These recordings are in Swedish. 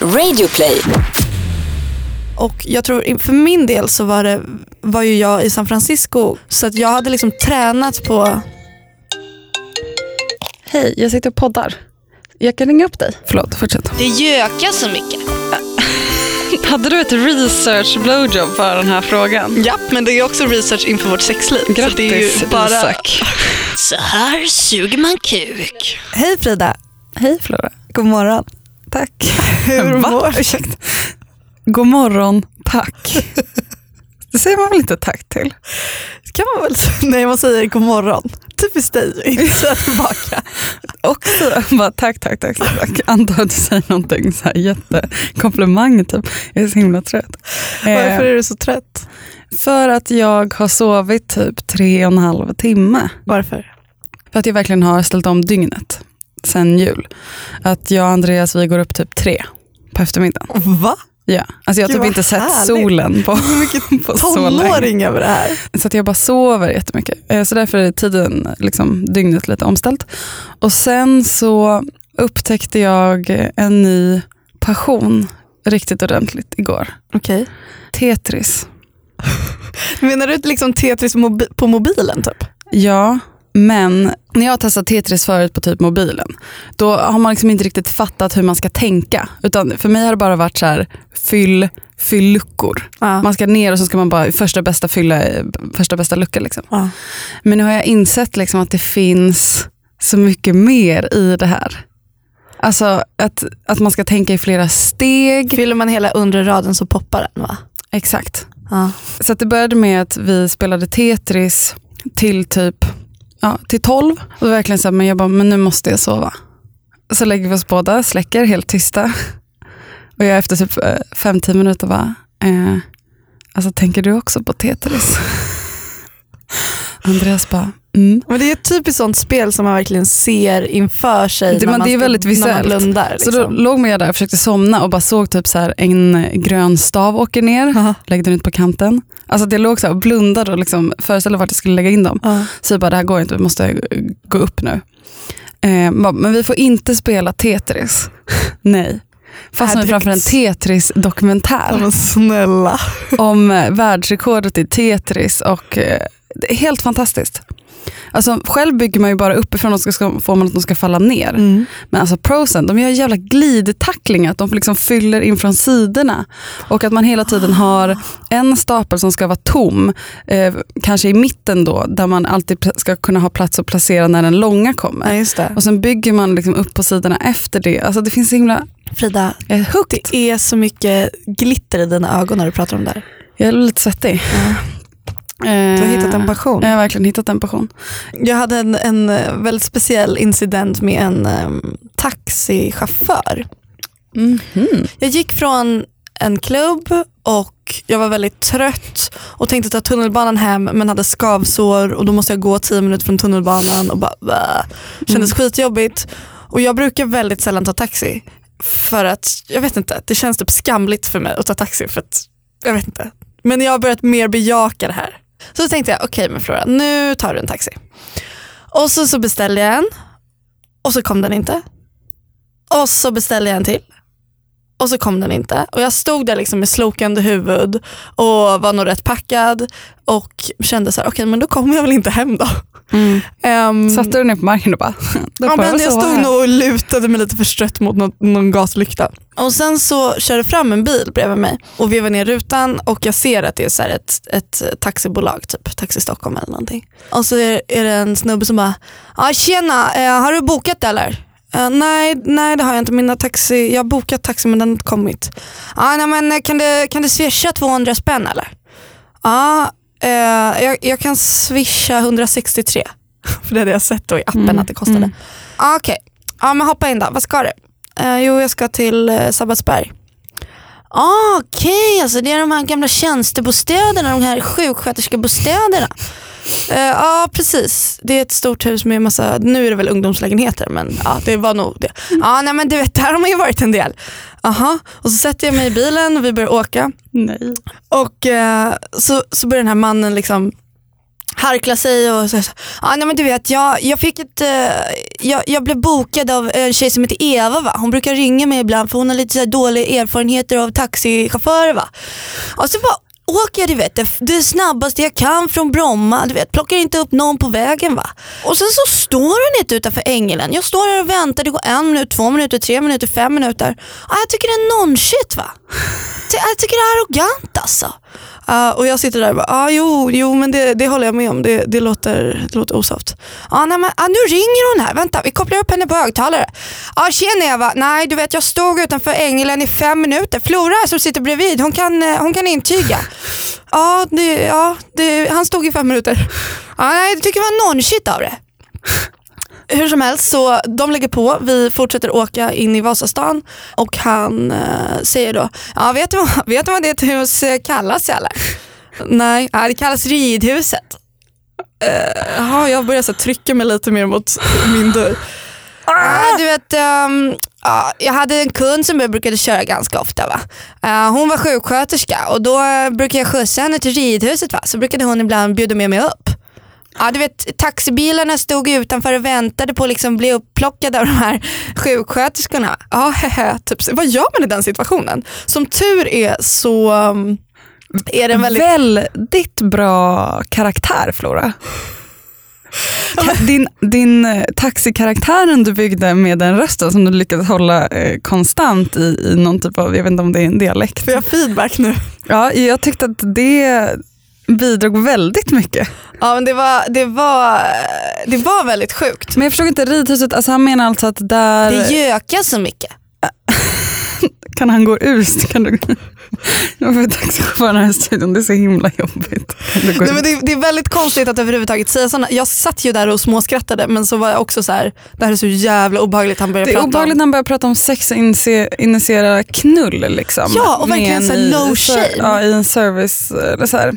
Radioplay. Och jag tror för min del så var, det, var ju jag i San Francisco så att jag hade liksom tränat på... Hej, jag sitter och poddar. Jag kan ringa upp dig. Förlåt, fortsätt. Det gökar så mycket. Hade du ett research blowjob för den här frågan? Ja, men det är också research inför vårt sexliv. så Grattis det är ju bara... Isak. Så här suger man kuk. Hej Frida, Hej Flora. god morgon. Tack. Hur mår du? Ursäkta. God morgon, tack. Det säger man väl inte tack till? kan man väl säga. Nej, man säger god morgon. Typiskt dig, inte tillbaka. Också bara tack, tack, tack. tack. Antar att du säger någonting så här jättekomplimang typ. Jag är så himla trött. Varför Eh, är du så trött? för att jag har sovit typ tre och en halv timme. Varför? För att jag verkligen har ställt om dygnet sen jul. Att jag och Andreas vi går upp typ tre på eftermiddagen. Va? Ja. Alltså jag har typ inte sett härligt. solen på, på så länge. över det här? Så att jag bara sover jättemycket. Eh, Så därför är tiden, liksom, dygnet lite omställt. Och sen så upptäckte jag en ny passion riktigt ordentligt igår. Okej. Tetris. Menar du liksom Tetris på mobilen typ? Ja, men när jag har testat Tetris förut på typ mobilen, då har man liksom inte riktigt fattat hur man ska tänka. Utan för mig har det bara varit så här, fyll, fyll luckor. Ja. Man ska ner och så ska man bara i första bästa fylla första bästa lucka. Liksom. Ja. Men nu har jag insett liksom att det finns så mycket mer i det här. Alltså att, att man ska tänka i flera steg. Fyller man hela undre raden så poppar den va? Exakt. Ja. Så det började med att vi spelade Tetris till typ ja, till 12. Och verkligen så här, men jag bara, men nu måste jag sova. Så lägger vi oss båda, släcker, helt tysta. Och jag efter typ eh, 5-10 minuter bara, eh, alltså tänker du också på Tetris? Andreas bara, mm. Men det är ett typiskt sånt spel som man verkligen ser inför sig Det- när, man det är ska- väldigt när man blundar. Så då Liksom. låg man jag där och försökte somna och bara såg typ så här en grön stav åker ner, Ja. lägger den ut på kanten. Alltså jag låg så här och blundade och liksom föreställde vart jag skulle lägga in dem. Ja. Så jag bara, det här går inte, vi måste gå upp nu. Eh, bara, men vi får inte spela Tetris. Nej. Fastnade Äh, framför en. Tetris-dokumentär Men snälla. om eh, världsrekordet i Tetris och eh, det helt fantastiskt. Alltså, själv bygger man ju bara uppifrån och ska, får man att de ska falla ner. Mm. Men alltså prosen, de gör jävla glidtacklingar, att de liksom fyller in från sidorna. Och att man hela tiden har en stapel som ska vara tom, eh, kanske i mitten då, där man alltid ska kunna ha plats att placera när den långa Ja, kommer. det. Och sen bygger man liksom upp på sidorna efter det. Alltså det finns så himla, Frida, det är så mycket glitter i dina ögon när du pratar om det här. Jag är lite svettig. Du har hittat en passion. Jag har verkligen hittat en passion. Jag hade en, en eh, väldigt speciell incident med en um, taxichaufför. Mhm. Jag gick från en klubb och jag var väldigt trött och tänkte ta tunnelbanan hem men hade skavsår och då måste jag gå tio minuter från tunnelbanan och bara bäh. kändes skitjobbigt. Och jag brukar väldigt sällan ta taxi för att, jag vet inte, det känns typ skamligt för mig att ta taxi för att, jag vet inte. Men jag har börjat mer bejaka det här. Så tänkte jag, okej men Flora, nu tar du en taxi. Och så, så beställde jag en och så kom den inte. Och så beställde jag en till. Och så kom den inte. Och jag stod där liksom med slokande huvud och var nog rätt packad och kände så här, okej men då kommer jag väl inte hem då. Mm. Um, Satte du ner på marken och bara, då ja, jag men jag sova stod nog och lutade mig lite förstrött mot någon, någon gaslykta. Och sen så kör det fram en bil bredvid mig och vevar ner rutan och jag ser att det är så ett, ett taxibolag, typ Taxi Stockholm eller någonting. Och så är, är det en snubbe som bara, ah, tjena, eh, har du bokat eller? Eh, nej, nej det har jag inte. Mina taxi, jag har bokat taxi men den har inte kommit. Ah, nej, men eh, kan du, kan du swisha 200 spänn eller? Ja, eh, jag, jag kan swisha 163. För det hade jag sett då i appen Mm, att det kostade. mm. Ah, Okej, ja, men hoppa in då. Vad ska du? Eh, jo, jag ska till eh, Sabbatsberg. Ah, Okej, alltså det är de här gamla tjänstebostäderna, de här sjuksköterskebostäderna. Eh, Ja, precis. Det är ett stort hus med massa, nu är det väl ungdomslägenheter, men ja, det var nog det. Ja, nej men du vet, där har man ju varit en del. Aha. Och så sätter jag mig i bilen och vi börjar åka. Nej. Och eh, så, så börjar den här mannen liksom harkla sig och så, så, ja, nej, men du vet jag, jag fick ett, eh, jag, jag blev bokad av en tjej som heter Eva va. Hon brukar ringa mig ibland för hon har lite så dåliga erfarenheter av taxichaufförer va. Och så bara åker jag du vet, det, det snabbaste jag kan från Bromma, du vet, plockar inte upp någon på vägen va. Och sen så står hon inte utanför Ängelen. Jag står här och väntar, det går en minut, två minuter, tre minuter, fem minuter. Ja, jag tycker det är nonshit va. Jag tycker det är arrogant alltså. Uh, och jag sitter där och bara, ah, jo, jo men det, det håller jag med om, det, det, låter, det låter osoft. Ah, nej, men, ah, nu ringer hon här, vänta vi kopplar upp henne på högtalare. Ah, tjena Eva, nej du vet jag stod utanför Ängelen i fem minuter. Flora som sitter bredvid, hon kan, eh, hon kan intyga. ah, det, ja, det, han stod i fem minuter. Ah, nej, jag tycker det var nonshit av det. Hur som helst, så de lägger på. Vi fortsätter åka in i Vasastan och han eh, säger då, ja vet du, vad, vet du vad det hus eh, kallas eller? Nej, ja, det kallas ridhuset. Uh, jaha, jag börjar så trycka mig lite mer mot min dörr. Ah, du vet, um, ja, jag hade en kund som jag brukade köra ganska ofta. Va? Uh, hon var sjuksköterska och då brukade jag skjutsa henne till ridhuset. Va? Så brukade hon ibland bjuda med mig upp. Ja, du vet, taxibilarna stod utanför och väntade på att liksom bli upplockade av de här sjuksköterskorna. Ja, hehe, typ. Vad gör man i den situationen? Som tur är så um, är den väldigt... Väldigt bra karaktär Flora. Din, din eh, taxikaraktären du byggde med den rösten som du lyckades hålla eh, konstant i, i någon typ av, jag vet inte om det är en dialekt. Får jag feedback nu? Ja, jag tyckte att det bidrog väldigt mycket. Ja men det var, det var, det var väldigt sjukt. Men jag förstod inte, ridhuset, alltså han menar alltså att där... Det gökar så mycket. kan han gå ur? Kan du... Jag får taxichauffören här i studion, det är så himla jobbigt. Nej, men det, det, är väldigt konstigt att överhuvudtaget säga sådana. Jag satt ju där och småskrattade men så var jag också så här, det här är så jävla obehagligt han börjar prata om. Det är obehagligt när han börjar prata om sex och initiera knull. Liksom, ja och verkligen så här, no shame. Ja, i en service. Eller så här.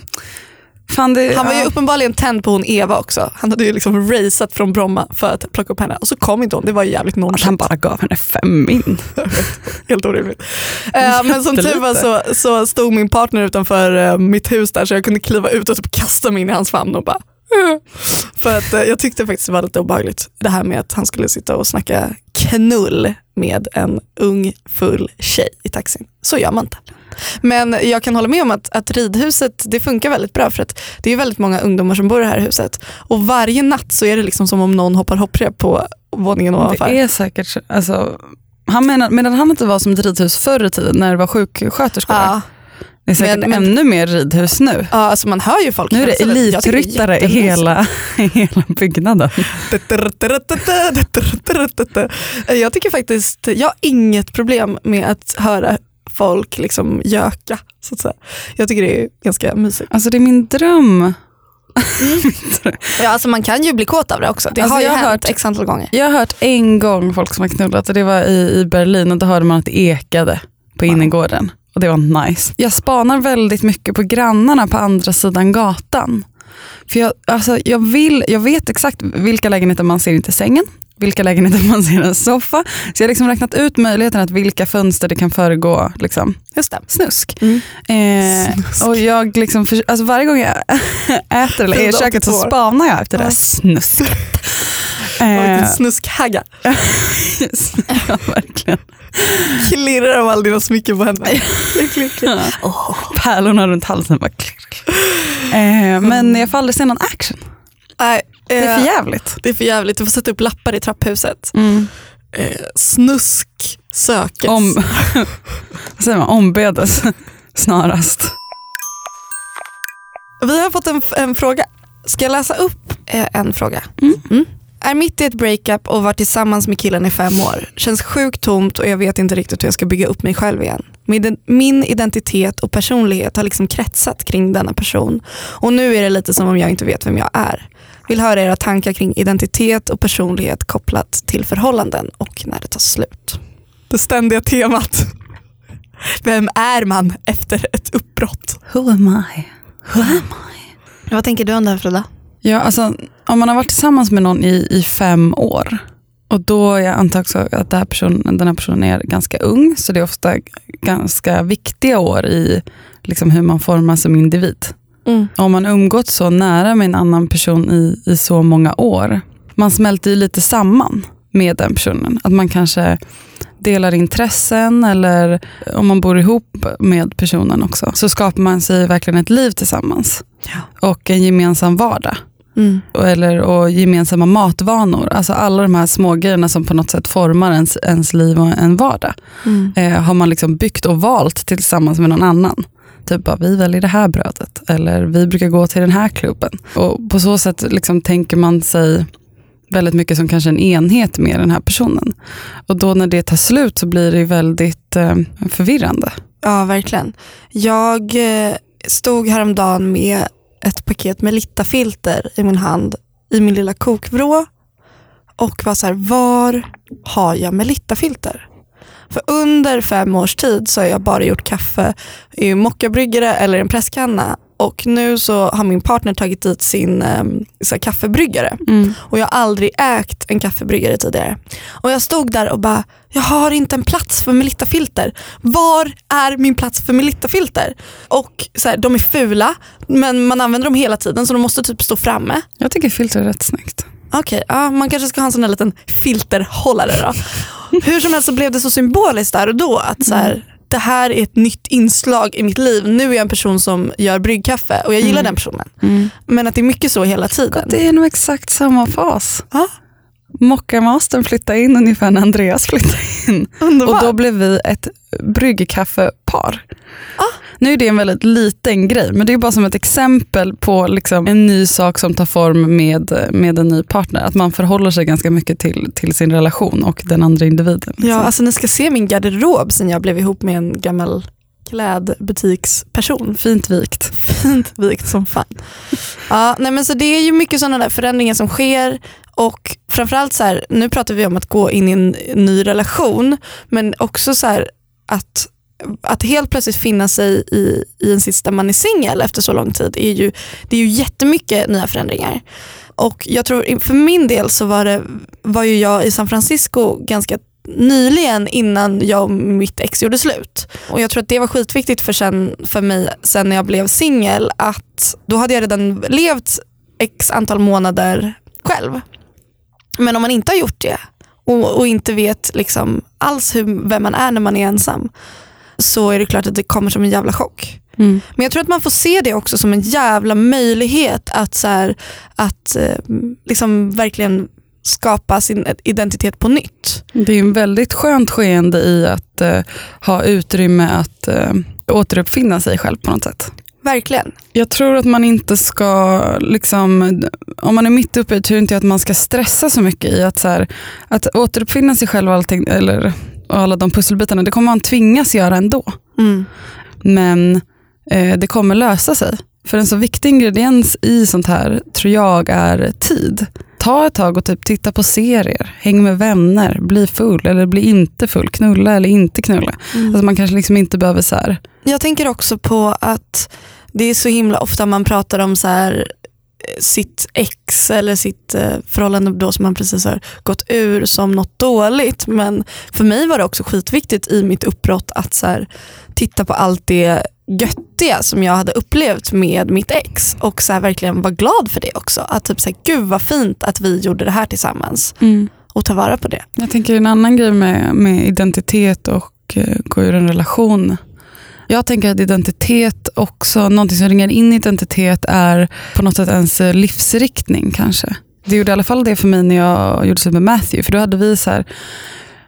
Fan, det, han var ja. ju uppenbarligen tänd på hon Eva också. Han hade ju liksom raceat från Bromma för att plocka upp henne och så kom inte hon. Det var jävligt nonchalant. Han bara gav henne fem min. Helt orimligt. Uh, men som tur var så, så stod min partner utanför uh, mitt hus där så jag kunde kliva ut och typ kasta mig in i hans famn och bara för att jag tyckte faktiskt det var lite obehagligt det här med att han skulle sitta och snacka knull med en ung full tjej i taxin. Så gör man inte. Men jag kan hålla med om att, att ridhuset det funkar väldigt bra för att det är väldigt många ungdomar som bor i det här huset. Och varje natt så är det liksom som om någon hoppar hopprep på våningen ovanför. Det är säkert, alltså, han menar, medan han inte var som ett ridhus förr i tiden när det var sjuksköterskor. Ja. Det är säkert men, men, ännu mer ridhus nu. Ja, alltså man hör ju folk. Nu är det elitryttare i hela, i hela byggnaden. jag tycker faktiskt, jag har inget problem med att höra folk liksom göka. Så att säga. Jag tycker det är ganska mysigt. Alltså det är min dröm. Mm. ja, alltså man kan ju bli kåt av det också. Det alltså har ju hänt hört, x antal gånger. Jag har hört en gång folk som har knullat och det var i, i Berlin och då hörde man att det ekade på wow. innergården. Och det var nice. Jag spanar väldigt mycket på grannarna på andra sidan gatan. För jag, alltså, jag, vill, jag vet exakt vilka lägenheter man ser inte sängen vilka lägenheter man ser en soffa. Så jag har liksom räknat ut möjligheten att vilka fönster det kan föregå liksom, Just det. snusk. Mm. Eh, snusk. Och jag liksom, för, alltså varje gång jag äter eller är i köket så spanar jag efter det där snusket. Eh, snuskhagga. ja, verkligen. Klirrar av all dina smycken på händerna. Oh. Pärlorna runt halsen bara klick, klick. Eh, men jag får aldrig se någon action. Nej, det är för jävligt. Det är för jävligt. Du får sätta upp lappar i trapphuset. Mm. Eh, snusk sökes. Om, vad säger man? Ombedes snarast. Vi har fått en, en fråga. Ska jag läsa upp eh, en fråga? Mm. Mm. Är mitt i ett breakup och varit tillsammans med killen i fem år. Känns sjukt tomt och jag vet inte riktigt hur jag ska bygga upp mig själv igen. Min identitet och personlighet har liksom kretsat kring denna person och nu är det lite som om jag inte vet vem jag är. Vill höra era tankar kring identitet och personlighet kopplat till förhållanden och när det tar slut. Det ständiga temat. Vem är man efter ett uppbrott? Who am I? Who am I? Vad tänker du om det här Frida? Ja, alltså, om man har varit tillsammans med någon i, i fem år och då jag antar också att den här, personen, den här personen är ganska ung, så det är ofta ganska viktiga år i liksom hur man formas som individ. Mm. Om man umgått så nära med en annan person i, i så många år. Man smälter ju lite samman med den personen. Att man kanske delar intressen eller om man bor ihop med personen också. Så skapar man sig verkligen ett liv tillsammans. Ja. Och en gemensam vardag. Mm. Eller, och gemensamma matvanor. Alltså alla de här små grejerna som på något sätt formar ens, ens liv och en vardag. Mm. Eh, har man liksom byggt och valt tillsammans med någon annan. Typ bara, vi väljer det här brödet. Eller vi brukar gå till den här klubben. Och på så sätt liksom tänker man sig väldigt mycket som kanske en enhet med den här personen. Och då när det tar slut så blir det väldigt eh, förvirrande. Ja, verkligen. Jag eh, stod häromdagen med ett paket med Littafilter i min hand i min lilla kokvrå och var så här, var har jag Melittafilter? För under fem års tid så har jag bara gjort kaffe i mockabryggare eller en presskanna och nu så har min partner tagit dit sin eh, så här, kaffebryggare och jag har aldrig ägt en kaffebryggare tidigare. Och jag stod där och bara, jag har inte en plats för Melittafilter. Var är min plats för Melittafilter? Och så här, de är fula men man använder dem hela tiden så de måste typ stå framme. Jag tycker filter är rätt snyggt. Okej, ja, man kanske ska ha en sån där liten filterhållare då. Hur som helst så blev det så symboliskt där och då att så här, det här är ett nytt inslag i mitt liv. Nu är jag en person som gör bryggkaffe och jag gillar Mm. den personen. Men att det är mycket så hela tiden. Det är nog exakt samma fas. Ja, Mockamastern flyttade in ungefär när Andreas flyttade in. underbart. Och då blev vi ett bryggkaffepar. Ah. Nu är det en väldigt liten grej, men det är bara som ett exempel på liksom en ny sak som tar form med, med en ny partner. Att man förhåller sig ganska mycket till, till sin relation och den andra individen. Ja, alltså ni ska se min garderob sen jag blev ihop med en gammal klädbutiksperson. Fint vikt. Fint vikt som fan. Ja, nej men så det är ju mycket sådana där förändringar som sker och framförallt så här, nu pratar vi om att gå in i en ny relation men också så här att att helt plötsligt finna sig i, i en sits där man är singel efter så lång tid är ju, det är ju jättemycket nya förändringar. Och jag tror för min del så var, det, var ju jag i San Francisco ganska nyligen innan jag och mitt ex gjorde slut. Och jag tror att det var skitviktigt för, sen, för mig sen när jag blev singel att då hade jag redan levt x antal månader själv. Men om man inte har gjort det och, och inte vet liksom alls hur, vem man är när man är ensam så är det klart att det kommer som en jävla chock. Mm. Men jag tror att man får se det också som en jävla möjlighet att, så här, att eh, liksom verkligen skapa sin identitet på nytt. Det är en väldigt skönt skeende i att eh, ha utrymme att eh, återuppfinna sig själv på något sätt. Verkligen. Jag tror att man inte ska, liksom, om man är mitt uppe i det, tror inte jag att man ska stressa så mycket i att, så här, att återuppfinna sig själv och, allting, eller, och alla de pusselbitarna, det kommer man tvingas göra ändå. Mm. Men eh, det kommer lösa sig. För en så viktig ingrediens i sånt här tror jag är tid. Ta ett tag och typ titta på serier, häng med vänner, bli full eller bli inte full, knulla eller inte knulla. Alltså man kanske liksom inte behöver så här, Jag tänker också på att det är så himla ofta man pratar om så här sitt ex eller sitt eh, förhållande då som man precis har gått ur som något dåligt. Men för mig var det också skitviktigt i mitt uppbrott att så här, titta på allt det göttiga som jag hade upplevt med mitt ex och så här, verkligen vara glad för det också. Att typ så här, gud vad fint att vi gjorde det här tillsammans och ta vara på det. Jag tänker en annan grej med, med identitet och eh, gå ur en relation. Jag tänker att identitet också, någonting som ringer in i identitet är på något sätt ens livsriktning kanske. Det gjorde i alla fall det för mig när jag gjorde slut med Matthew. För då hade vi så här,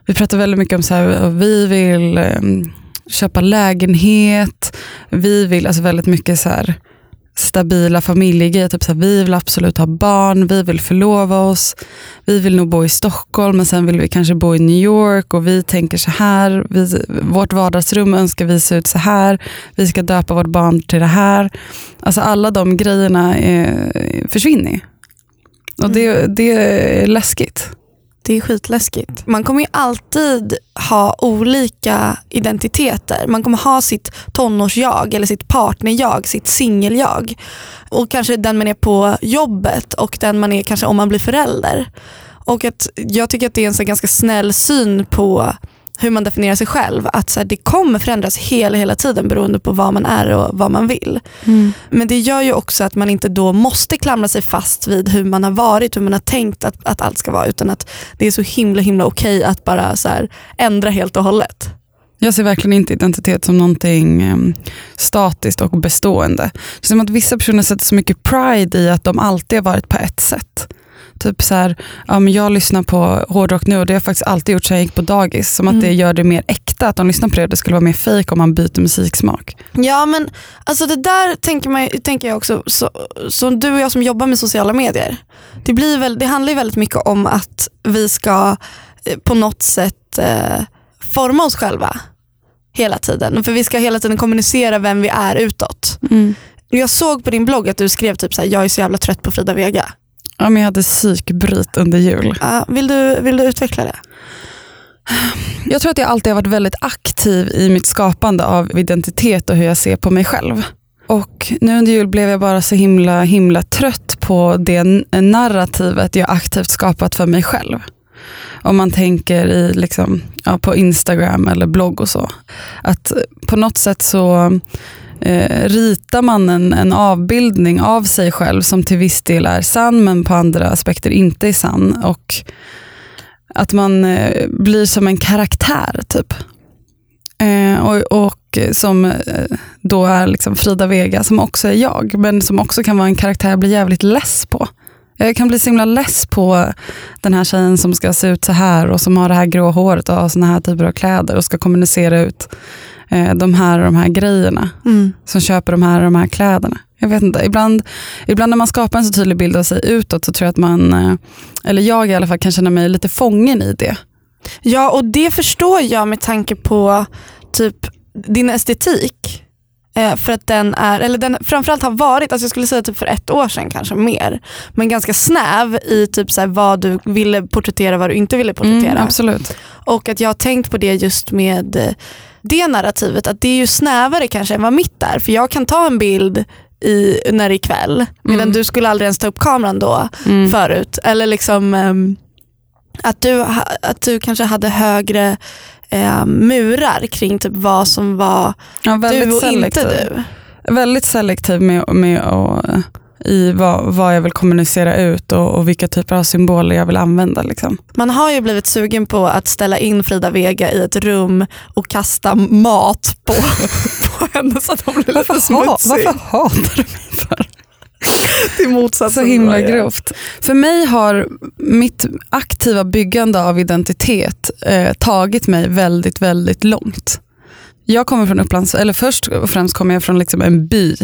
vi pratade väldigt mycket om så här, vi vill ehm, köpa lägenhet, vi vill, alltså väldigt mycket så här stabila familjegrejer. Typ så här, vi vill absolut ha barn, vi vill förlova oss, vi vill nog bo i Stockholm men sen vill vi kanske bo i New York och vi tänker så här, vi, vårt vardagsrum önskar vi se ut så här, vi ska döpa vårt barn till det här. Alltså alla de grejerna är, försvinner. Och det, det är läskigt. Det är skitläskigt. Man kommer ju alltid ha olika identiteter. Man kommer ha sitt tonårsjag eller sitt partnerjag, sitt singeljag. Och kanske den man är på jobbet och den man är kanske om man blir förälder. Och att jag tycker att det är en så ganska snäll syn på hur man definierar sig själv. Att så här, det kommer förändras hela, hela tiden beroende på vad man är och vad man vill. Men det gör ju också att man inte då måste klamra sig fast vid hur man har varit, hur man har tänkt att, att allt ska vara. Utan att det är så himla himla okej att bara så här, ändra helt och hållet. Jag ser verkligen inte identitet som någonting statiskt och bestående. Det är som att vissa personer sätter så mycket pride i att de alltid har varit på ett sätt. Typ så här, ja, men jag lyssnar på hårdrock nu och det har jag faktiskt alltid gjort sedan jag gick på dagis. Som att det Mm. gör det mer äkta att de lyssnar på det. Det skulle vara mer fejk om man byter musiksmak. Ja men alltså det där tänker, man, tänker jag också, så, så du och jag som jobbar med sociala medier. Det, blir väl, det handlar ju väldigt mycket om att vi ska eh, på något sätt eh, forma oss själva hela tiden. För vi ska hela tiden kommunicera vem vi är utåt. Jag såg på din blogg att du skrev typ såhär, jag är så jävla trött på Frida Vega. Ja, men jag hade psykbryt under jul. Uh, vill, du, vill du utveckla det? Jag tror att jag alltid har varit väldigt aktiv i mitt skapande av identitet och hur jag ser på mig själv. Och nu under jul blev jag bara så himla himla trött på det narrativet jag aktivt skapat för mig själv. Om man tänker i liksom, ja, på Instagram eller blogg och så. Att på något sätt så eh, ritar man en, en avbildning av sig själv som till viss del är sann men på andra aspekter inte är sann. Och att man eh, blir som en karaktär typ. Eh, och, och som eh, då är liksom Frida Vega som också är jag men som också kan vara en karaktär jag blir jävligt less på. Jag kan bli så himla less på den här tjejen som ska se ut så här och som har det här grå håret och har såna här typer av kläder och ska kommunicera ut eh, de här och de här grejerna. Som köper de här och de här kläderna. Jag vet inte, ibland, ibland när man skapar en så tydlig bild av sig utåt så tror jag att man, eh, eller jag i alla fall kan känna mig lite fången i det. Ja och det förstår jag med tanke på typ din estetik. Eh, för att den är, eller den framförallt har varit, alltså jag skulle säga typ för ett år sedan kanske mer, men ganska snäv i typ så vad du ville porträttera, vad du inte ville porträttera. Mm, absolut. Och att jag har tänkt på det just med eh, det narrativet, att det är ju snävare kanske än vad mitt är. För jag kan ta en bild i, när det är kväll, medan Mm. du skulle aldrig ens ta upp kameran då Mm. förut. Eller liksom ehm, att, du, att du kanske hade högre eh, murar kring typ vad som var Ja, du och selektiv. inte du. Väldigt selektiv med, med och, i vad, vad jag vill kommunicera ut och, och vilka typer av symboler jag vill använda. Liksom. Man har ju blivit sugen på att ställa in Frida Vega i ett rum och kasta mat på, på henne så att hon blir lite smutsig. varför hatar du mig för? Till motsatsen. Så himla är. grovt. För mig har mitt aktiva byggande av identitet eh, tagit mig väldigt, väldigt långt. Jag kommer från Upplands, eller först och främst kommer jag från liksom en by.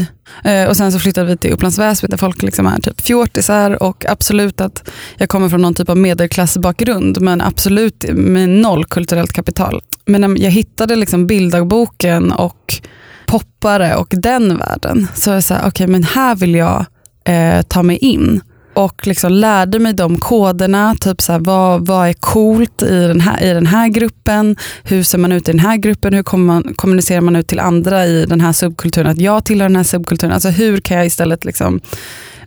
Eh, och sen så flyttade vi till Upplands Väsby där folk liksom är typ fjortisar och absolut att jag kommer från någon typ av medelklassbakgrund men absolut med noll kulturellt kapital. Men när jag hittade liksom bilddagboken och poppare och den världen så är jag så här, okej men här vill jag eh, ta mig in. Och liksom lärde mig de koderna, typ så här, vad, vad är coolt i den, här, i den här gruppen, hur ser man ut i den här gruppen, hur man, kommunicerar man ut till andra i den här subkulturen, att jag tillhör den här subkulturen. Alltså hur kan jag istället liksom,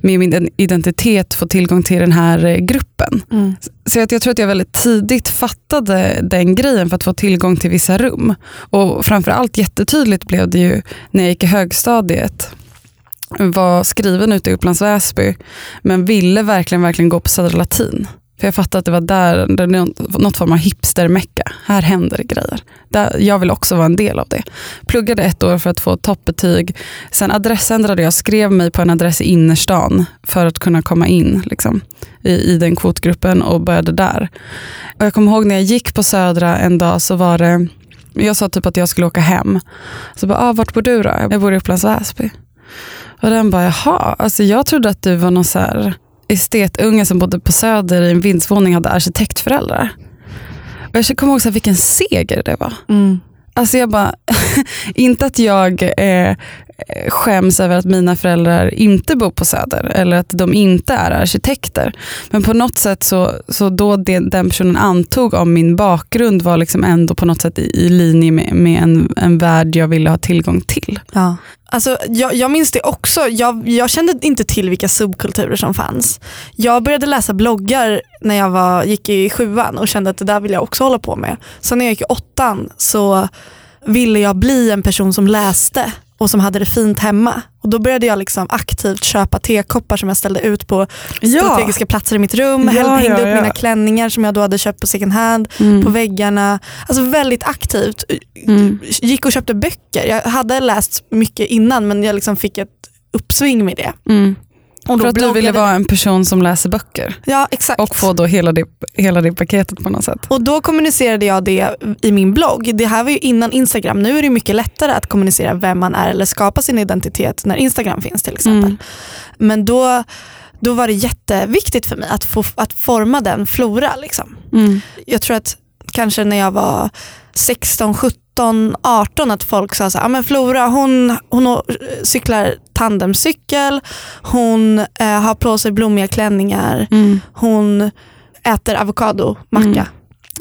med min identitet få tillgång till den här eh, gruppen. Mm. Så att jag tror att jag väldigt tidigt fattade den grejen för att få tillgång till vissa rum. Och framförallt jättetydligt blev det ju när jag gick i högstadiet var skriven ute i Upplands Väsby men ville verkligen, verkligen gå på Södra Latin. För jag fattade att det var där, det något- något form av hipstermecka. Här händer det grejer. Där, jag vill också vara en del av det. Pluggade ett år för att få toppbetyg. Sen adressändrade jag, skrev mig på en adress i innerstan för att kunna komma in liksom, i, i den kvotgruppen och började där. Och jag kommer ihåg när jag gick på Södra en dag så var det, jag sa typ att jag skulle åka hem. Så bara, ah, vart bor du då? Jag bor i Upplands Väsby. Och den bara, jaha, alltså jag trodde att du var någon så här estetunge som bodde på Söder i en vindsvåning hade arkitektföräldrar. Och jag kommer ihåg så här, vilken seger det var. Mm. Alltså jag bara, inte att jag eh, Eh, skäms över att mina föräldrar inte bor på Söder eller att de inte är arkitekter. Men på något sätt så, så då det, den personen antog om min bakgrund var liksom ändå på något sätt i, i linje med, med en, en värld jag ville ha tillgång till. Ja. Alltså, jag, jag minns det också, jag, jag kände inte till vilka subkulturer som fanns. Jag började läsa bloggar när jag var, gick i sjuan och kände att det där vill jag också hålla på med. Sen när jag gick i åttan så ville jag bli en person som läste och som hade det fint hemma. Och Då började jag liksom aktivt köpa tekoppar som jag ställde ut på Ja. strategiska platser i mitt rum. Ja, hängde ja, upp mina klänningar som jag då hade köpt på second hand Mm. på väggarna. Alltså väldigt aktivt. Mm. Gick och köpte böcker. Jag hade läst mycket innan men jag liksom fick ett uppsving med det. Mm. Och För att du ville vara en person som läser böcker Ja exakt. och få då hela det, hela det paketet på något sätt. Och då kommunicerade jag det i min blogg. Det här var ju innan Instagram. Nu är det mycket lättare att kommunicera vem man är eller skapa sin identitet när Instagram finns till exempel. Mm. Men då, då var det jätteviktigt för mig att, få, att forma den flora. Liksom. Mm. Jag tror att kanske när jag var 16, 17, 18 att folk sa så här, "Ja, men Flora hon, hon cyklar tandemcykel, hon eh, har på sig blommiga klänningar, Mm. hon äter avokadomacka. Mm.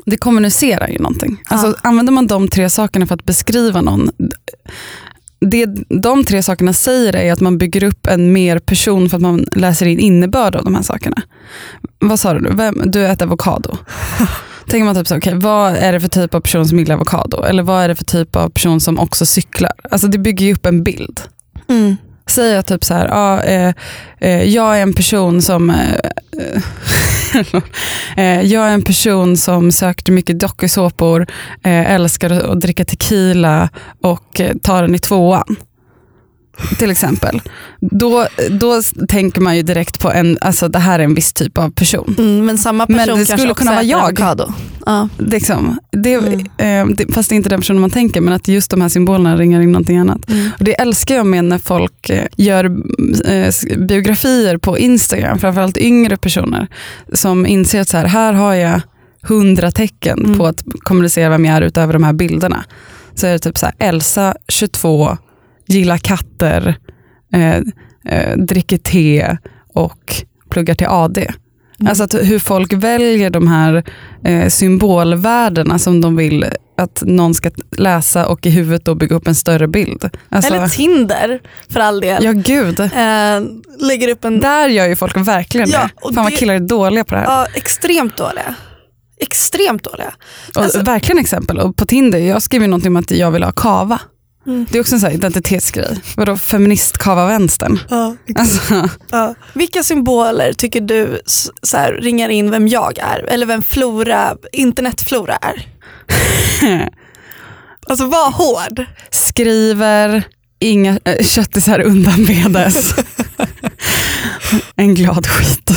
Det kommunicerar ju någonting. Alltså, Ja. Använder man de tre sakerna för att beskriva någon, det de tre sakerna säger är att man bygger upp en mer person för att man läser in innebörd av de här sakerna. Vad sa du? Vem, du äter avokado. Tänker man typ så, okay, vad är det för typ av person som gillar avokado? Eller vad är det för typ av person som också cyklar? Alltså det bygger ju upp en bild. Mm. Säger jag typ så här, ja, eh, eh, jag är en person som eh, eh, jag är en person som sökte mycket dokusåpor, eh, älskar att dricka tequila och eh, tar den i tvåan. Till exempel. Då, då tänker man ju direkt på en, alltså det här är en viss typ av person. Mm, men samma person Men det kanske skulle också kunna vara jag. avokado. Ja. Liksom. Det, Mm. eh, det, fast det är inte den personen man tänker, men att just de här symbolerna ringar in någonting annat. Mm. Och det älskar jag med när folk eh, gör eh, biografier på Instagram, framförallt yngre personer, som inser att så här, här har jag hundra tecken Mm. på att kommunicera vem jag är utöver de här bilderna. Så är det typ så här, Elsa, 22, gillar katter, eh, eh, dricker te och pluggar till AD. Mm. Alltså att hur folk väljer de här eh, symbolvärdena som de vill att någon ska läsa och i huvudet då bygga upp en större bild. Alltså, Eller Tinder för all del. ja gud, Eh, lägger upp en där gör ju folk verkligen Ja, det. och Fan vad det- killar är dåliga på det här. ja, extremt dåliga. Extremt dåliga. och alltså- verkligen exempel. Och på Tinder, jag skrev ju någonting om att jag vill ha kava. Mm. Det är också en sån identitetsgrej. Vadå feminist-kava-vänstern? Ja, Alltså, ja. Vilka symboler tycker du så här, ringar in vem jag är? Eller vem Flora, internetflora är? Alltså var hård. skriver, inga äh, köttisar undanbedes. en glad skit.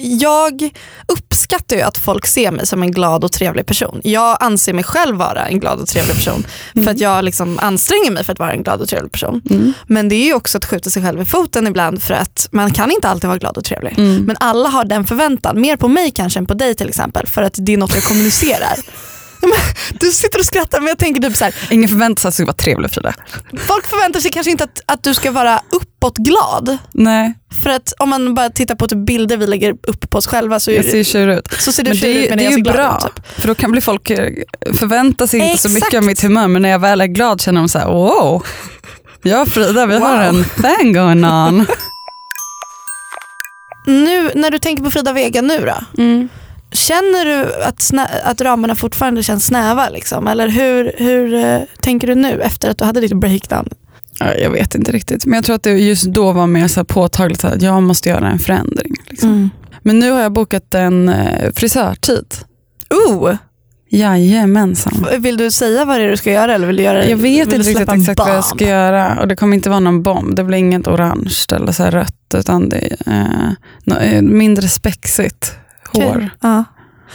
Jag uppskattar ju att folk ser mig som en glad och trevlig person. Jag anser mig själv vara en glad och trevlig person. För att jag liksom anstränger mig för att vara en glad och trevlig person. Mm. Men det är ju också att skjuta sig själv i foten ibland för att man kan inte alltid vara glad och trevlig. Mm. Men alla har den förväntan, mer på mig kanske än på dig till exempel för att det är något jag kommunicerar. Men Du sitter och skrattar men jag tänker typ så här, Ingen förväntar sig att du ska vara trevlig Frida. folk förväntar sig kanske inte att, att du ska vara uppåt glad. Nej, För att om man bara tittar på typ bilder vi lägger upp på oss själva så, är jag ser det, tjurig ut. så ser du Men tjurig ut medan det är ju bra, ut. Typ. för då kan bli folk eh, förvänta sig inte så Exakt. mycket av mitt humör, men när jag väl är glad känner de så här, wow, jag och Frida vi har Wow. en thing going on. Nu när du tänker på Frida Vega nu då? Känner du att, snä, att ramarna fortfarande känns snäva? Liksom? Eller hur, hur eh, tänker du nu efter att du hade ditt breakdown? Ja, Jag vet inte riktigt, men jag tror att det just då var mer så påtagligt att jag måste göra en förändring. Liksom. Men nu har jag bokat en eh, frisörtid. Oh, Jajamensan. vill du säga vad det är du ska göra? Eller vill du göra, Jag vet inte riktigt exakt vad jag bomb? ska göra och det kommer inte vara någon bomb. Det blir inget orange eller så rött utan det är eh, eh, mindre spexigt hår. Ja.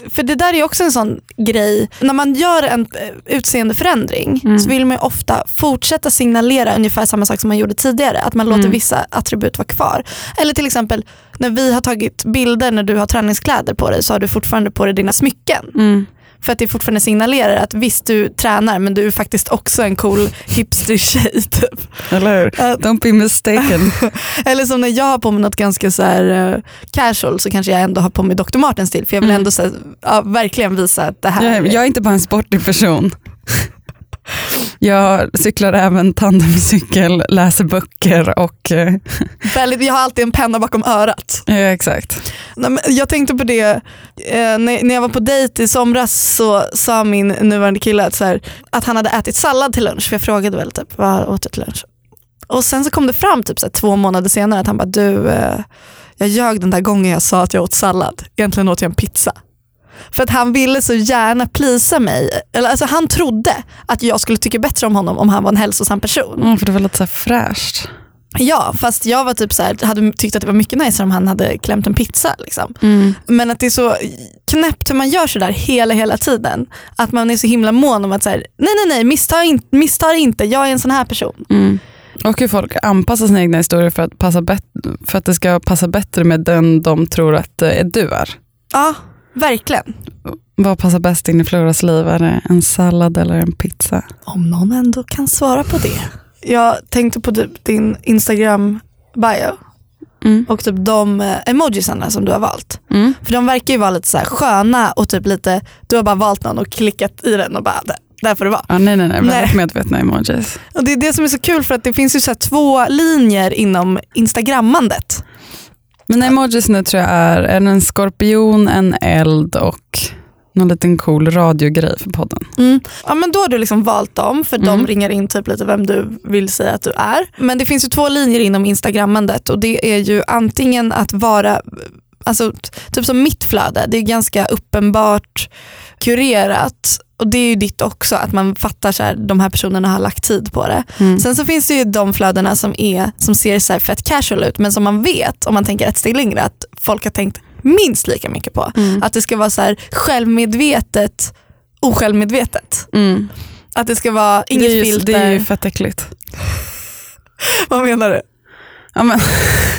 För det där är också en sån grej, när man gör en eh, utseendeförändring Mm. så vill man ju ofta fortsätta signalera ungefär samma sak som man gjorde tidigare. Att man låter Mm. vissa attribut vara kvar. Eller till exempel när vi har tagit bilder när du har träningskläder på dig så har du fortfarande på dig dina smycken. Mm. För att det fortfarande signalerar att visst du tränar men du är faktiskt också en cool hipster-tjej. Typ. Eller hur? Don't be mistaken. Eller som när jag har på mig något ganska så här, eh, casual så kanske jag ändå har på mig Dr. Martens stil för jag vill Mm. ändå så här, ja, verkligen visa att det här jag, jag är inte bara en sportig person. Jag cyklar även tandemcykel, läser böcker och... eh, väldigt, jag har alltid en penna bakom örat. Ja, exakt. Jag tänkte på det, eh, när, jag var på dejt i somras så sa min nuvarande kille att, så här, att han hade ätit sallad till lunch för jag frågade väl typ vad åt du till lunch? Och sen så kom det fram typ så här, två månader senare att han bara du, eh, jag ljög den där gången jag sa att jag åt sallad, egentligen åt jag en pizza. För att han ville så gärna plisa mig, eller alltså han trodde att jag skulle tycka bättre om honom om han var en hälsosam person. Mm, för det var lite så fräscht. Ja, fast jag var typ så här, hade tyckt att det var mycket nice om han hade klämt en pizza. Liksom. Men att det är så knäppt hur man gör sådär hela hela tiden. Att man är så himla mån om att så här, nej nej nej, missta, in, inte, jag är en sån här person. Mm. Och hur folk anpassar sina egna historier för att, passa bet- för att det ska passa bättre med den de tror att eh, du är. Ja, verkligen. Vad passar bäst in i Floras liv? Är det en sallad eller en pizza? Om någon ändå kan svara på det. Jag tänkte på typ din Instagram bio Mm. och typ de eh, emojisarna som du har valt. Mm. För de verkar ju vara lite så här sköna och typ lite, du har bara valt någon och klickat i den och bara, där, får det vara. Ja, nej, nej, nej. Nej. Väldigt medvetna emojis. Och det är det som är så kul för att det finns ju så här två linjer inom instagrammandet. Mina emojis nu tror jag är en, skorpion, en eld och någon liten cool radiogrej för podden. Mm. Ja, men då har du liksom valt dem för de Mm. ringar in typ lite vem du vill säga att du är. Men det finns ju två linjer inom instagrammandet och det är ju antingen att vara, alltså typ som mitt flöde, det är ganska uppenbart kurerat och det är ju ditt också att man fattar så här, de här personerna har lagt tid på det. Mm. Sen så finns det ju de flödena som, är, som ser så här fett casual ut men som man vet om man tänker ett steg längre att folk har tänkt minst lika mycket på. Mm. Att det ska vara så här självmedvetet osjälvmedvetet. Mm. Att det ska vara inget det, är ju, filter. det är ju fett äckligt. Vad menar du? Ja, men,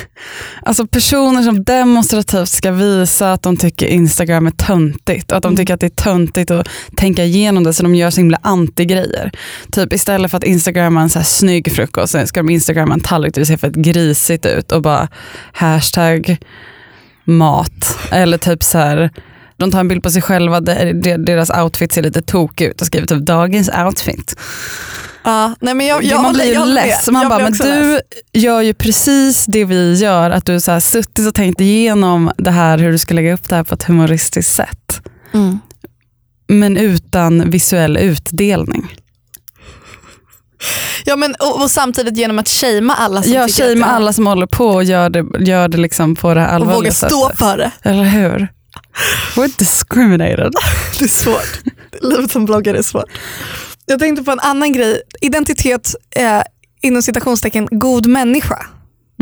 alltså personer som demonstrativt ska visa att de tycker Instagram är töntigt och att de Mm. tycker att det är töntigt att tänka igenom det så de gör så himla anti-grejer. Typ istället för att instagramma en så här snygg frukost så ska de instagramma en tallrik där det ser fett grisigt ut och bara hashtag mat. Eller typ så här de tar en bild på sig själva, deras outfit ser lite tokig ut och skriver typ dagens outfit. Ja, nej men jag, jag, man blir ju jag less. Man Jag bara, men du less. gör ju precis det vi gör. Att du så här suttit och tänkt igenom det här, hur du ska lägga upp det här på ett humoristiskt sätt. Mm. Men utan visuell utdelning. Ja, men, och, och samtidigt genom att shamea alla som det är- alla som håller på och gör det, gör det liksom på det här och allvarliga våga stå sättet. för det. Eller hur? We're discriminated. Det är svårt. Livet som bloggare är svårt. Jag tänkte på en annan grej. Identitet är inom citationstecken god människa.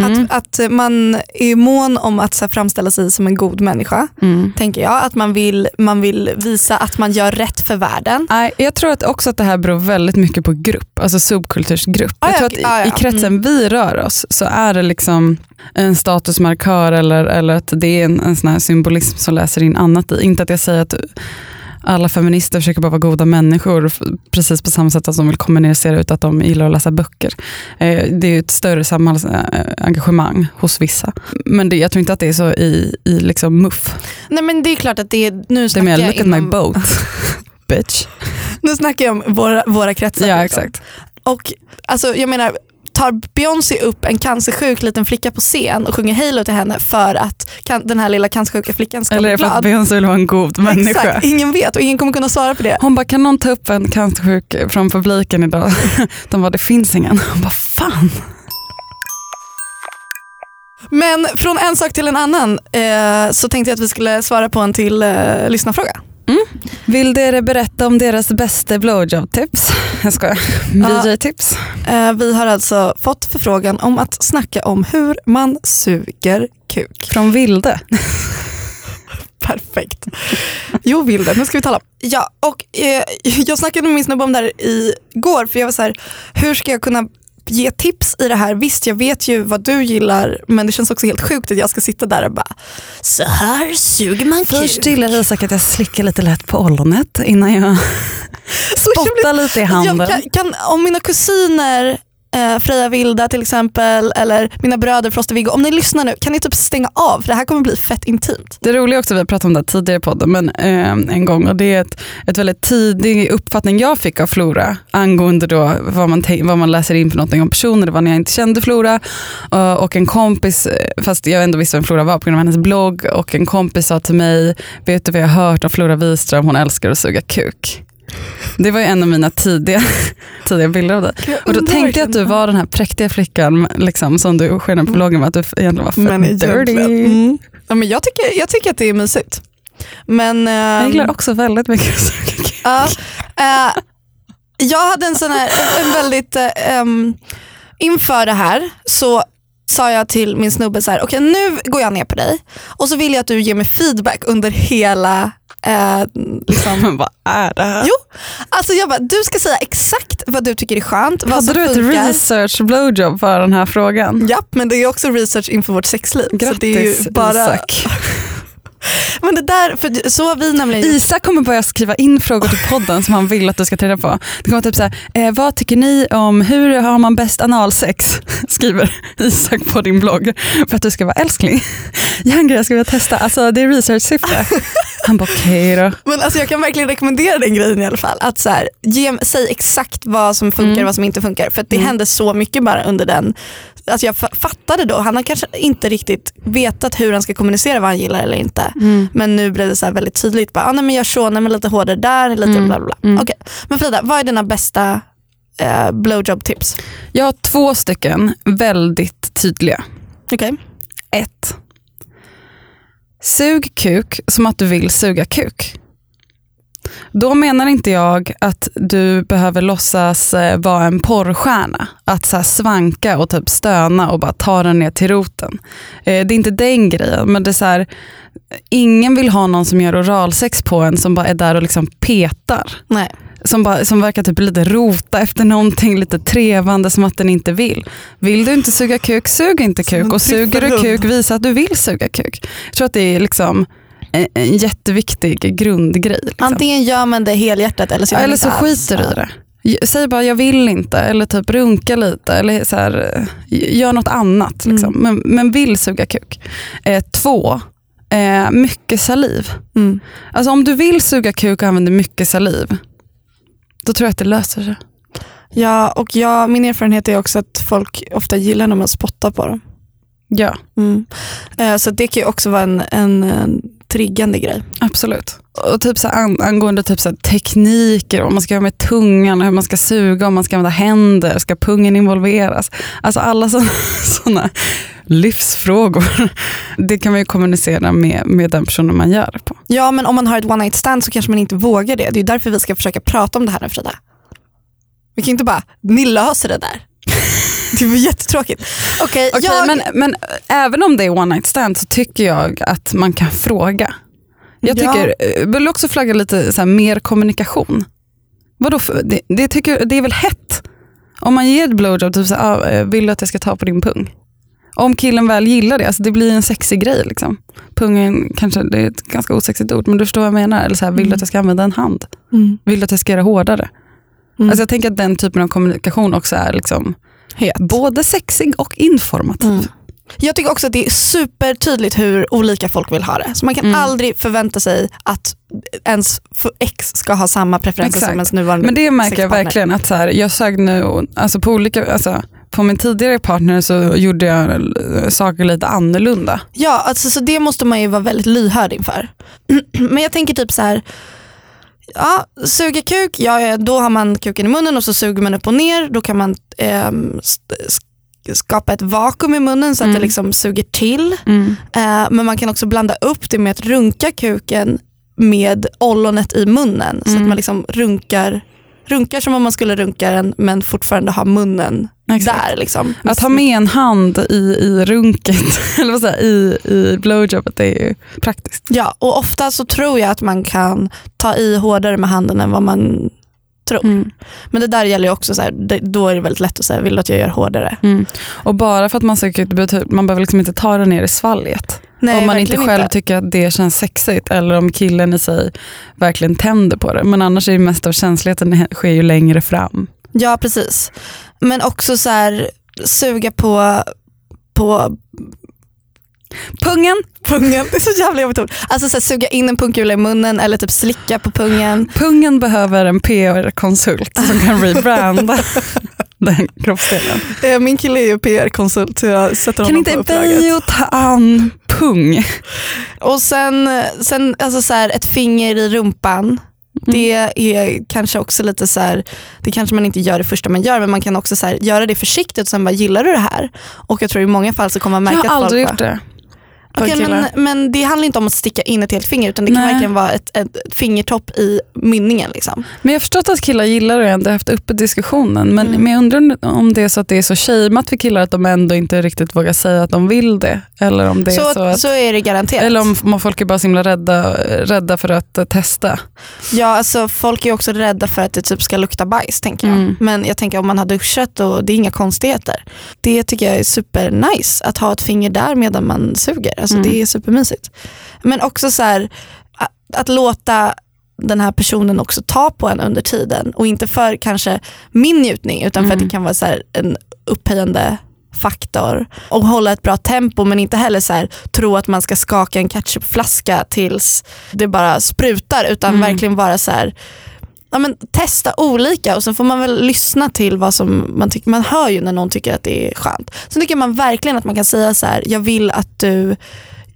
Mm. Att, att man är mån om att så här, framställa sig som en god människa. Mm. Tänker jag. Att man vill, man vill visa att man gör rätt för världen. Nej, jag tror att också att det här beror väldigt mycket på grupp, alltså subkultursgrupp. Ah, jag ja, tror att i, ah, ja. i kretsen vi rör oss så är det liksom en statusmarkör eller, eller att det är en, en sån symbolism som läser in annat i. Inte att jag säger att alla feminister försöker bara vara goda människor precis på samma sätt att de vill kommunicera ut att de gillar att läsa böcker. Eh, Det är ett större samhällsengagemang hos vissa. Men det, jag tror inte att det är så i, i liksom muff. Nej men det är klart att det är, nu Det är snackar mer jag look at my inom- boat, bitch. Nu snackar jag om våra, våra kretsar. Ja liksom. exakt. Och alltså, jag menar, tar Beyoncé upp en cancersjuk liten flicka på scen och sjunger Halo till henne för att den här lilla cancersjuka flickan ska Eller bli det för att glad? Beyoncé vill vara en god människa? Exakt, ingen vet och ingen kommer kunna svara på det. Hon bara, kan någon ta upp en cancersjuk från publiken idag? De bara, det finns ingen. Hon bara, fan. Men från en sak till en annan eh, så tänkte jag att vi skulle svara på en till eh, lyssnarfråga. Vill dere berätta om deras bästa blowjob-tips? Jag skojar. Ja. VJ-tips. Eh, vi har alltså fått förfrågan om att snacka om hur man suger kuk. Från Vilde. Perfekt. Jo Vilde, nu ska vi tala. Ja, och eh, jag snackade med min snubbe om det här igår för jag var så här, hur ska jag kunna ge tips i det här. Visst jag vet ju vad du gillar men det känns också helt sjukt att jag ska sitta där och bara Så här suger man Först kuk. gillar Isak att jag slickar lite lätt på ollonet innan jag spottar lite i handen. Kan, kan, om mina kusiner eh, Freja Vilda till exempel eller mina bröder Frost och Viggo, om ni lyssnar nu kan ni typ stänga av för det här kommer bli fett intimt. Det roliga också, vi har pratat om det här tidigare i podden men, eh, en gång och det är ett, ett väldigt tidig uppfattning jag fick av Flora angående då vad man, vad man läser in för någonting om personer. Det var när jag inte kände Flora eh, och en kompis, eh, fast jag ändå visste vem Flora var på grund av hennes blogg och en kompis sa till mig, vet du vad jag har hört om Flora Wiström, hon älskar att suga kuk. Det var ju en av mina tidiga, tidiga bilder av dig. Och då tänkte jag att du var den här präktiga flickan liksom, som du skenar på bloggen med att du egentligen var men dirty. Mm. Ja, men jag, tycker, jag tycker att det är mysigt. Men, Jag ehm, gillar också väldigt mycket. Ja, eh, jag hade en sån här, en väldigt, em, inför det här så sa jag till min snubbe så här, okej nu går jag ner på dig och så vill jag att du ger mig feedback under hela eh, liksom. Vad är det här? Jo, alltså jag bara, du ska säga exakt vad du tycker är skönt, vad Hade du ett funkar. research blowjob för den här frågan? Japp, men det är också research inför vårt sexliv. så Grattis det är ju bara, Isak. Men det där, för så har vi nämligen Isak kommer börja skriva in frågor till podden som han vill att du ska ta reda på. Det kommer typ såhär, eh, vad tycker ni om hur har man bäst analsex? Skriver Isak på din blogg för att du ska vara älskling. Jag har en grej jag skulle vilja testa, alltså det är research-syfte. Han bara okej då. Men alltså jag kan verkligen rekommendera den grejen i alla fall. Att så här, ge, säg exakt vad som funkar och Mm. vad som inte funkar. För att det Mm. hände så mycket bara under den. Alltså jag fa- fattade då, han har kanske inte riktigt vetat hur han ska kommunicera vad han gillar eller inte. Men nu blev det så här väldigt tydligt. Bara, ah, nej, men gör så, nej, men lite hårdare där, lite Mm. bla bla. bla. Mm. Okej. Men Frida, vad är dina bästa eh, blowjob tips? Jag har två stycken väldigt tydliga. Okej. Ett. Sug kuk som att du vill suga kuk. Då menar inte jag att du behöver låtsas eh, vara en porrstjärna. Att så här svanka och typ stöna och bara ta den ner till roten. Eh, det är inte den grejen, men det är så här, ingen vill ha någon som gör oralsex på en som bara är där och liksom petar. Nej. Som, bara, som verkar typ lite rota efter någonting, lite trevande som att den inte vill. Vill du inte suga kuk, sug inte kuk. Och suger du kuk, visa att du vill suga kuk. Jag tror att det är liksom en, en jätteviktig grundgrej. Liksom. Antingen gör man det helhjärtat eller så, eller så skiter du i det. Säg bara jag vill inte eller typ runka lite eller så här, gör något annat. Liksom. Mm. Men, men vill suga kuk. Eh, två, eh, mycket saliv. Mm. Alltså om du vill suga kuk och använder mycket saliv, då tror jag att det löser sig. Ja, och jag, min erfarenhet är också att folk ofta gillar när man spottar på dem. Ja, Mm. Eh, Så det kan ju också vara en, en, en triggande grej. absolut. Och typ så an, angående typ så tekniker, vad man ska göra med tungan, hur man ska suga, om man ska använda händer, ska pungen involveras? Alltså alla sådana livsfrågor. Det kan man ju kommunicera med, med den personen man gör det på. Ja men om man har ett one night stand så kanske man inte vågar det. Det är därför vi ska försöka prata om det här nu Frida. Vi kan inte bara, ni löser det där. Det var jättetråkigt. Okej, Okej, jag, men, men även om det är one night stand så tycker jag att man kan fråga. Jag Ja. tycker, jag vill också flagga lite så här, mer kommunikation. Vadå, för- det, det, tycker, det är väl hett? Om man ger ett blowjob, typ så, här, ah, eh, vill du att jag ska ta på din pung? Om killen väl gillar det, alltså det blir en sexig grej. Liksom. Pungen kanske, det är ett ganska osexigt ord, men du förstår vad jag menar. Eller så här, vill du Mm. att jag ska använda en hand? Mm. Vill du att jag ska göra hårdare? Mm. Alltså jag tänker att den typen av kommunikation också är liksom Het. både sexig och informativ. Mm. Jag tycker också att det är supertydligt hur olika folk vill ha det. Så man kan Mm. aldrig förvänta sig att ens ex ska ha samma preferenser Exakt. som ens nuvarande Men det märker jag verkligen att så här, jag sög nu, alltså på olika, alltså på min tidigare partner så gjorde jag eh, saker lite annorlunda. Ja, alltså, så det måste man ju vara väldigt lyhörd inför. Men jag tänker typ så här. Ja, suga kuk, ja, då har man kuken i munnen och så suger man upp och ner. Då kan man sk- skapa ett vakuum i munnen så att Mm. det liksom suger till. Eh, men man kan också blanda upp det med att runka kuken med ollonet i munnen. Så att Mm. man liksom runkar, runkar som om man skulle runka den men fortfarande ha munnen Exakt. där. Liksom. Att ha med en hand i, i runket, eller vad säger i, i blowjobet, det är ju praktiskt. Ja, och ofta så tror jag att man kan ta i hårdare med handen än vad man tror. Mm. Men det där gäller ju också, så här, det, då är det väldigt lätt att säga, vill du att jag gör hårdare? Mm. Och bara för att man söker ut man behöver liksom inte ta det ner i svalget. Nej, om man inte själv tycker att det känns sexigt eller om killen i sig verkligen tänder på det. Men annars är ju mest av känsligheten sker ju längre fram. Ja precis. Men också så här, suga på, på Pungen! pungen. Det är så jävla jobbigt ord. Alltså så här, suga in en punkkula i munnen eller typ slicka på pungen. Pungen behöver en PR-konsult som kan rebranda den kroppsdelen. Eh, Min kille är ju PR-konsult så jag sätter Kan honom inte på uppdraget. Beijo ta an pung? Och sen, sen alltså så här, ett finger i rumpan. Det är kanske också lite så här, det kanske man inte gör det första man gör men man kan också så här, göra det försiktigt och sen bara gillar du det här? Och jag tror i många fall så kommer man märka Jag att aldrig folk gjort det. på Okej, killar. men, men det handlar inte om att sticka in ett helt finger utan det kan Nej. verkligen vara ett, ett fingertopp i mynningen. Liksom. Men jag har förstått att killar gillar det och har inte haft uppe diskussionen. Men, Mm. men jag undrar om det är så att det är så shameat för killar att de ändå inte riktigt vågar säga att de vill det. Eller om det är så, Så, att, så är det garanterat. eller om, om folk är bara så himla rädda, rädda för att eh, testa. Ja, alltså, folk är också rädda för att det typ ska lukta bajs tänker jag. Mm. Men jag tänker om man har duschat och det är inga konstigheter. Det tycker jag är super nice att ha ett finger där medan man suger. Alltså, Mm. Det är supermysigt. Men också så här, att, att låta den här personen också ta på en under tiden och inte för kanske min njutning utan för att Mm. det kan vara så en upphöjande faktor och hålla ett bra tempo men inte heller så här, tro att man ska skaka en ketchupflaska tills det bara sprutar utan Mm. verkligen vara så här ja, men testa olika och sen får man väl lyssna till vad som man tycker. Man hör ju när någon tycker att det är skönt. Sen tycker man verkligen att man kan säga så här, jag vill att du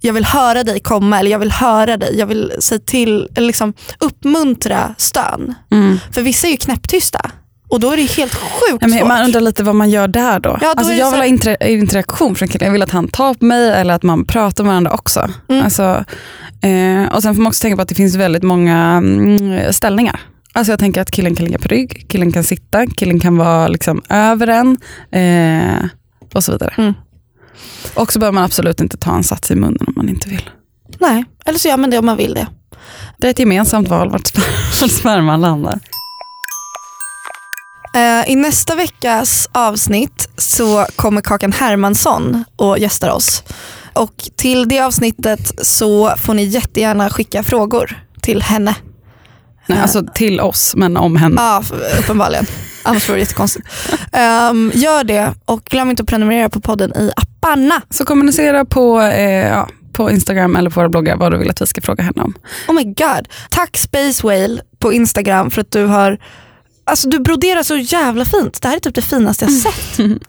jag vill höra dig komma eller jag vill höra dig, jag vill säga till, eller liksom uppmuntra stön. Mm. För vissa är ju knäpptysta och då är det helt sjukt Ja, svårt. man undrar lite vad man gör där då. Ja, då alltså, jag vill ha inter interaktion från killen. Jag vill att han tar på mig eller att man pratar med varandra också. Mm. Alltså, eh, och Sen får man också tänka på att det finns väldigt många mm, ställningar. Alltså jag tänker att killen kan ligga på rygg, killen kan sitta, killen kan vara liksom över en eh, och så vidare. Mm. Och så behöver man absolut inte ta en sats i munnen om man inte vill. Nej, eller så gör man det om man vill det. Det är ett gemensamt val vart vart sperman landar. Eh, I nästa veckas avsnitt så kommer Kakan Hermansson och gästar oss. Och till det avsnittet så får ni jättegärna skicka frågor till henne. Nej, alltså till oss, men om henne. Ja, uppenbarligen. Annars vore det jättekonstigt. Um, gör det och glöm inte att prenumerera på podden i apparna. Så kommunicera på, eh, ja, på Instagram eller på våra bloggar vad du vill att vi ska fråga henne om. Oh my god. Tack Space Whale på Instagram för att du har Alltså du broderar så jävla fint. Det här är typ det finaste jag sett.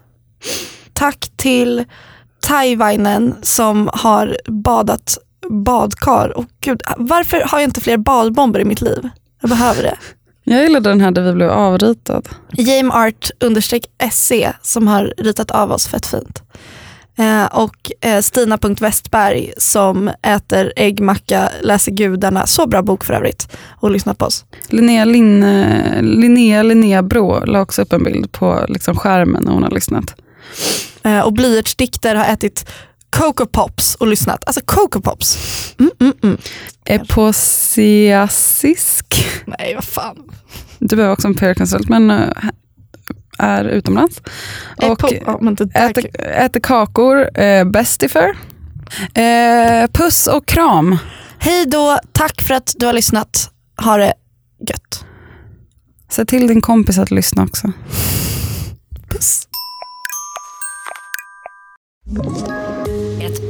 Tack till Taivainen som har badat badkar. Och gud, varför har jag inte fler badbomber i mitt liv? Jag behöver det. Jag gillade den här där vi blev avritad. Jameart understreck SC som har ritat av oss fett fint. Eh, och eh, Stina.Westberg som äter äggmacka, läser gudarna. Så bra bok för övrigt. Och lyssnar på oss. Linnea, Linne, Linnea, Linnea Brå la också upp en bild på liksom skärmen när hon har lyssnat. Eh, och Blyertsdikter har ätit Coco Pops och lyssnat. Alltså Coco Pops. Mm, mm, mm. Eposiasisk. Nej vad fan. Du behöver också en PR-konsult men eh, är utomlands. Och Epo- det där äter, äter kakor, eh, bestifer. Eh, puss och kram. Hej då, tack för att du har lyssnat. Ha det gött. Se till din kompis att lyssna också. Puss.